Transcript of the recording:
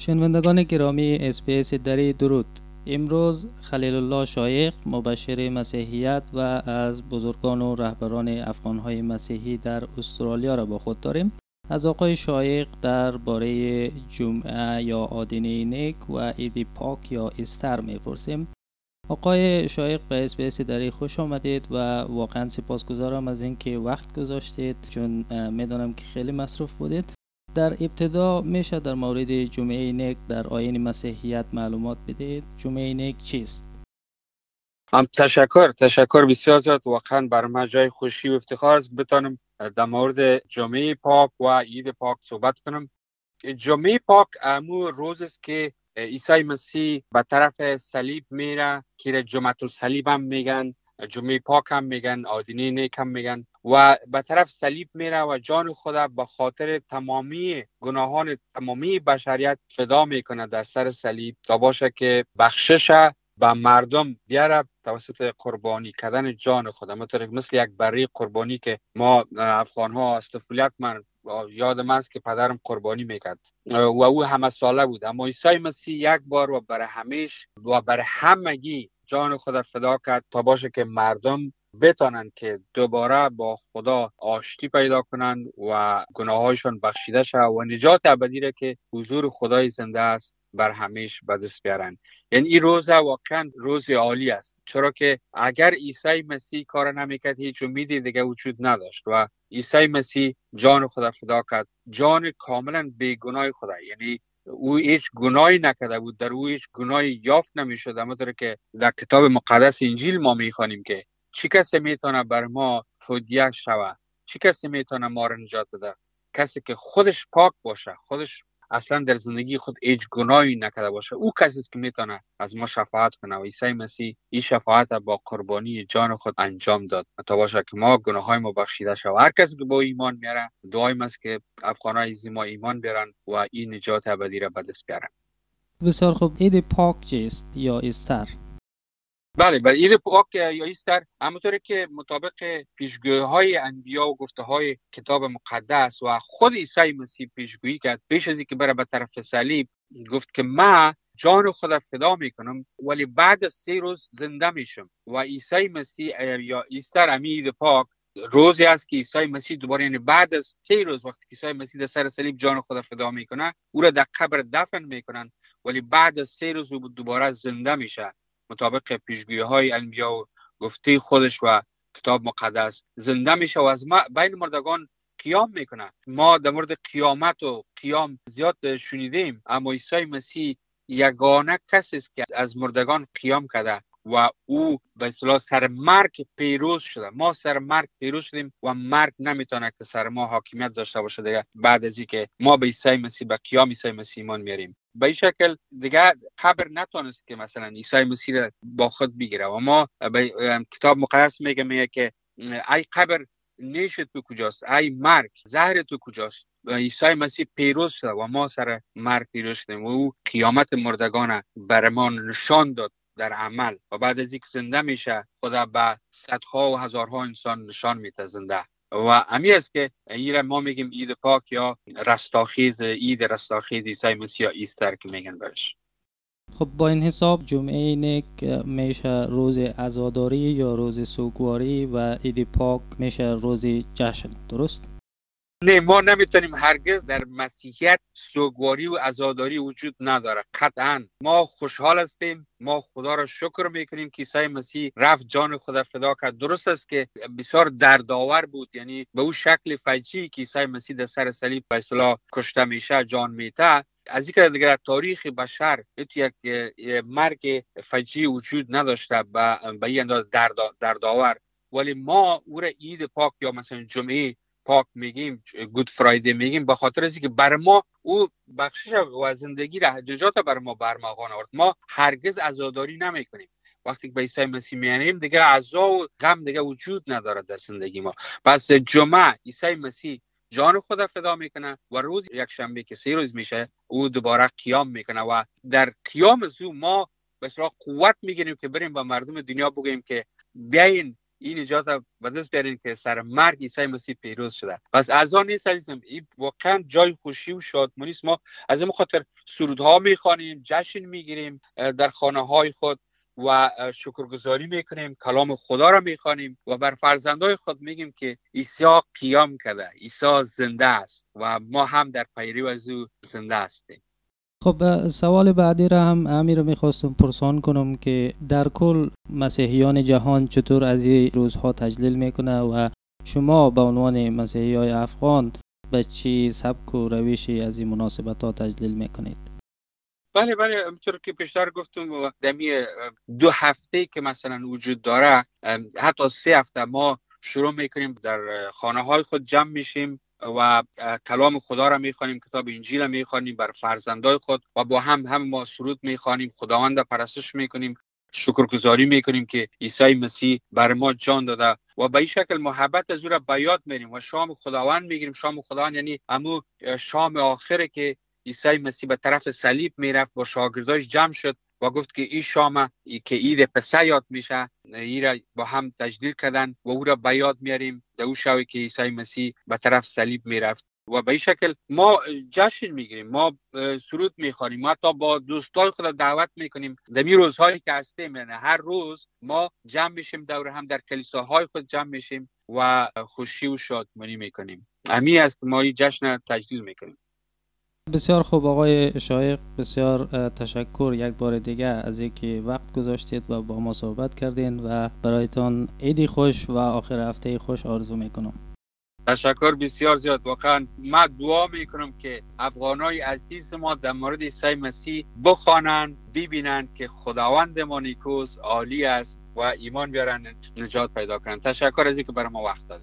شنوندگان گرامی SBS دری درود. امروز خلیل الله شایق مبشر مسیحیت و از بزرگان و رهبران افغانهای مسیحی در استرالیا را با خود داریم. از آقای شایق در باره جمعه یا آدینه نیک و عید پاک یا Easter می‌پرسیم. آقای شایق به SBS دری خوش آمدید و واقعا سپاسگزارم از اینکه وقت گذاشتید چون می‌دانم که خیلی مصروف بودید. در ابتدا میشه در مورد جمعه نیک در آین مسیحیت معلومات بدید جمعه نیک چیست؟ هم تشکر تشکر بسیار زیاد. واقعا بر من جای خوشی و افتخار است. بتانم در مورد جمعه پاک و عید پاک صحبت کنم. جمعه پاک امو روز است که عیسی مسیح به طرف صلیب میره. که جمعه الصلیب هم میگن. جمعه پاک هم میگن آدینه نیک هم میگن و به طرف صلیب میره و جان خود به خاطر تمامی گناهان تمامی بشریت فدا می‌کنه در سر صلیب. تا باشه که بخشش به مردم بیاره توسط قربانی کردن جان خود. مثل یک بری قربانی که ما افغان ها از طفولیت من یادم است که پدرم قربانی می‌کرد. و او همه ساله بود. اما عیسی مسیح یک بار و برای همیش و برای همگی جان خود فدا کرد تا باشه که مردم بتانند که دوباره با خدا آشتی پیدا کنند و گناهایشان بخشیده شود و نجات ابدی را که حضور خدای زنده است بر همیش به دست بیارن یعنی این روز واقعا روز عالی است. چرا که اگر عیسی مسیح کار نمی‌کرد هیچ امیدی دیگه وجود نداشت و عیسی مسیح جان خدا فدا کرد. جان کاملا بیگناه خدا یعنی او هیچ گناهی نکرده بود. در او هیچ گناهی یافت نمی‌شد. اما که در کتاب مقدس انجیل ما می‌خوانیم که چی کسی می‌تونه بر ما فدیه شود؟ چی کسی می‌تونه ما را نجات بده؟ کسی که خودش پاک باشه خودش اصلا در زندگی خود هیچ گناهی نکرده باشه. او کسی است که می‌تونه از ما شفاعت کنه. و عیسی مسیح این شفاعت با قربانی جان خود انجام داد. تا باشه که ما گناه های ما بخشیده شود هر کسی که با ایمان میاره دعای است که افغان های ما ایمان بیارن و این نجات ابدی را به دست بیارن. بسیار خوب. عید پاک چیست یا استر بله بله. عید پاک یا ایستر همونطوری که مطابق پیشگوی های انبیا و گفته های کتاب مقدس و خود عیسی مسیح پیشگویی کرد پیش از اینکه بره به طرف صلیب گفت که ما جان خود فدا می‌کنم ولی بعد از سه روز زنده میشم. و عیسی مسیح یا ایستر امید پاک روزی است که عیسی مسیح دوباره یعنی بعد از سه روز وقتی عیسی مسیح در سر صلیب جان خود فدا می‌کنه او را در قبر دفن می‌کنن ولی بعد از سه روز دوباره زنده میشه. مطابق پیشگویی های انبیا و گفته خودش و کتاب مقدس. زنده میشه و از ما بین مردگان قیام می‌کنه ما در مورد قیامت و قیام زیاد شنیدیم اما عیسی مسیح یگانه کسی است که از مردگان قیام کرده. و او به اصطلاح سر مرگ پیروز شده. ما سر مرگ پیروز شدیم و مرگ نمی‌تونه که سر ما حاکمیت داشته باشه دیگه بعد از اینکه ما به عیسی مسیح به قیام عیسی مسیح ایمان میاریم. به این شکل دیگه خبر نتونست که مثلا عیسی مسیح را با خود بگیره و ما به کتاب مقدس میگه میگه که ای قبر نیشت تو کجاست؟ ای مرگ زهر تو کجاست؟ عیسی مسیح پیروز شد و ما سر مرگ پیروز شدیم و او قیامت مردگان بر ما نشان داد. در عمل و بعد از اینکه زنده میشه خدا به صدها و هزارها انسان نشان میده زنده. و امی است که این ما میگیم عید پاک یا رستاخیز عید رستاخیز عیسی مسیح ایستر که میگن برش. خب با این حساب جمعه نیک میشه روز عزاداری یا روز سوگواری و عید پاک میشه روز جشن. درست؟ نه ما نمی‌تونیم هرگز در مسیحیت سوگواری و عزاداری وجود نداره قطعا. ما خوشحال هستیم ما خدا را شکر می‌کنیم که عیسی مسیح رفت جان خدا فدا کرد درست است که بسیار دردآور بود یعنی به او شکل فجی که عیسی مسیح در سر صلیب به اصطلاح کشته میشه جان میته از اینکه دیگه تاریخ بشر یک مرگ فجی وجود نداشته به این اندازه دردآور. ولی ما او را عید پاک یا مثلا جمعه پاک میگیم گود فرایده میگیم به خاطر از که بر ما او بخشش و زندگی را نجات بر ما برمغان آورد. ما هرگز عزاداری نمی‌کنیم. وقتی که به عیسی مسیح میانیم دیگه عزا و غم دیگه وجود ندارد در زندگی ما. پس جمعه عیسی مسیح جان خود فدا می‌کنه و روز یک شنبه که سه روز میشه او دوباره قیام می‌کنه و در قیام از او ما به قوت می‌گیریم که بریم با مردم دنیا بگیم که بیاین این نجات به دست بیارین که سر مرگ عیسی مسیح پیروز شده. پس از آن نیست عزیزم این واقعا جای خوشی و شادمانی است. ما از این خاطر سرودها می‌خوانیم جشن می‌گیریم در خانه های خود و شکرگزاری می‌کنیم کلام خدا را می‌خوانیم و بر فرزندای خود میگیم که عیسی قیام کرده عیسی زنده است و ما هم در پیروی از او زنده هستیم. خب سوال بعدی را هم امیر رو می‌خواستم پرسان کنم که در کل مسیحیان جهان چطور از این روزها تجلیل می‌کنه و شما به عنوان مسیحی های افغان به چی سبک و روشی از این مناسبت ها تجلیل می‌کنید؟ بله بله همطور که پیشتر گفتم دمی دو هفته که مثلا وجود داره حتی سه هفته ما شروع می‌کنیم در خانه های خود جمع میشیم. و کلام خدا را می‌خوانیم کتاب انجیل را می‌خوانیم بر فرزندای خود و با هم هم ما سرود می‌خوانیم خداوند را پرستش می‌کنیم شکرگزاری می‌کنیم که عیسی مسیح بر ما جان داده و به این شکل محبت از او را به یاد میریم و شام خداوند می‌گیریم. شام خداوند یعنی امو شام آخره که عیسی مسیح به طرف صلیب می‌رفت با شاگرداش جمع شد و گفت که این شام که عید پسه یاد میشه ای را با هم تجلیل کردن و او را به یاد میاریم. در او شوی که عیسی مسیح به طرف صلیب می‌رفت و به این شکل ما جشن می‌گیریم ما سرود می‌خوانیم ما تا با دوستای خود دعوت می‌کنیم. در می روزهایی که هستیم یعنی هر روز ما جمع میشیم دور هم در کلیساهای خود جمع میشیم و خوشی و شادمانی می‌کنیم. امی است ما این جشن تجلیل می‌کنیم. بسیار خوب آقای شایق بسیار تشکر یک بار دیگه از اینکه وقت گذاشتید و با ما صحبت کردین و برایتان عیدی خوش و آخر هفته خوش آرزو می‌کنم. تشکر بسیار زیاد. واقعا من دعا می‌کنم که افغانای عزیز ما در مورد عیسی مسیح بخوانند ببینند که خداوند ما نیکوس عالی است و ایمان بیارن نجات پیدا کنند تشکر از اینکه برای ما وقت داد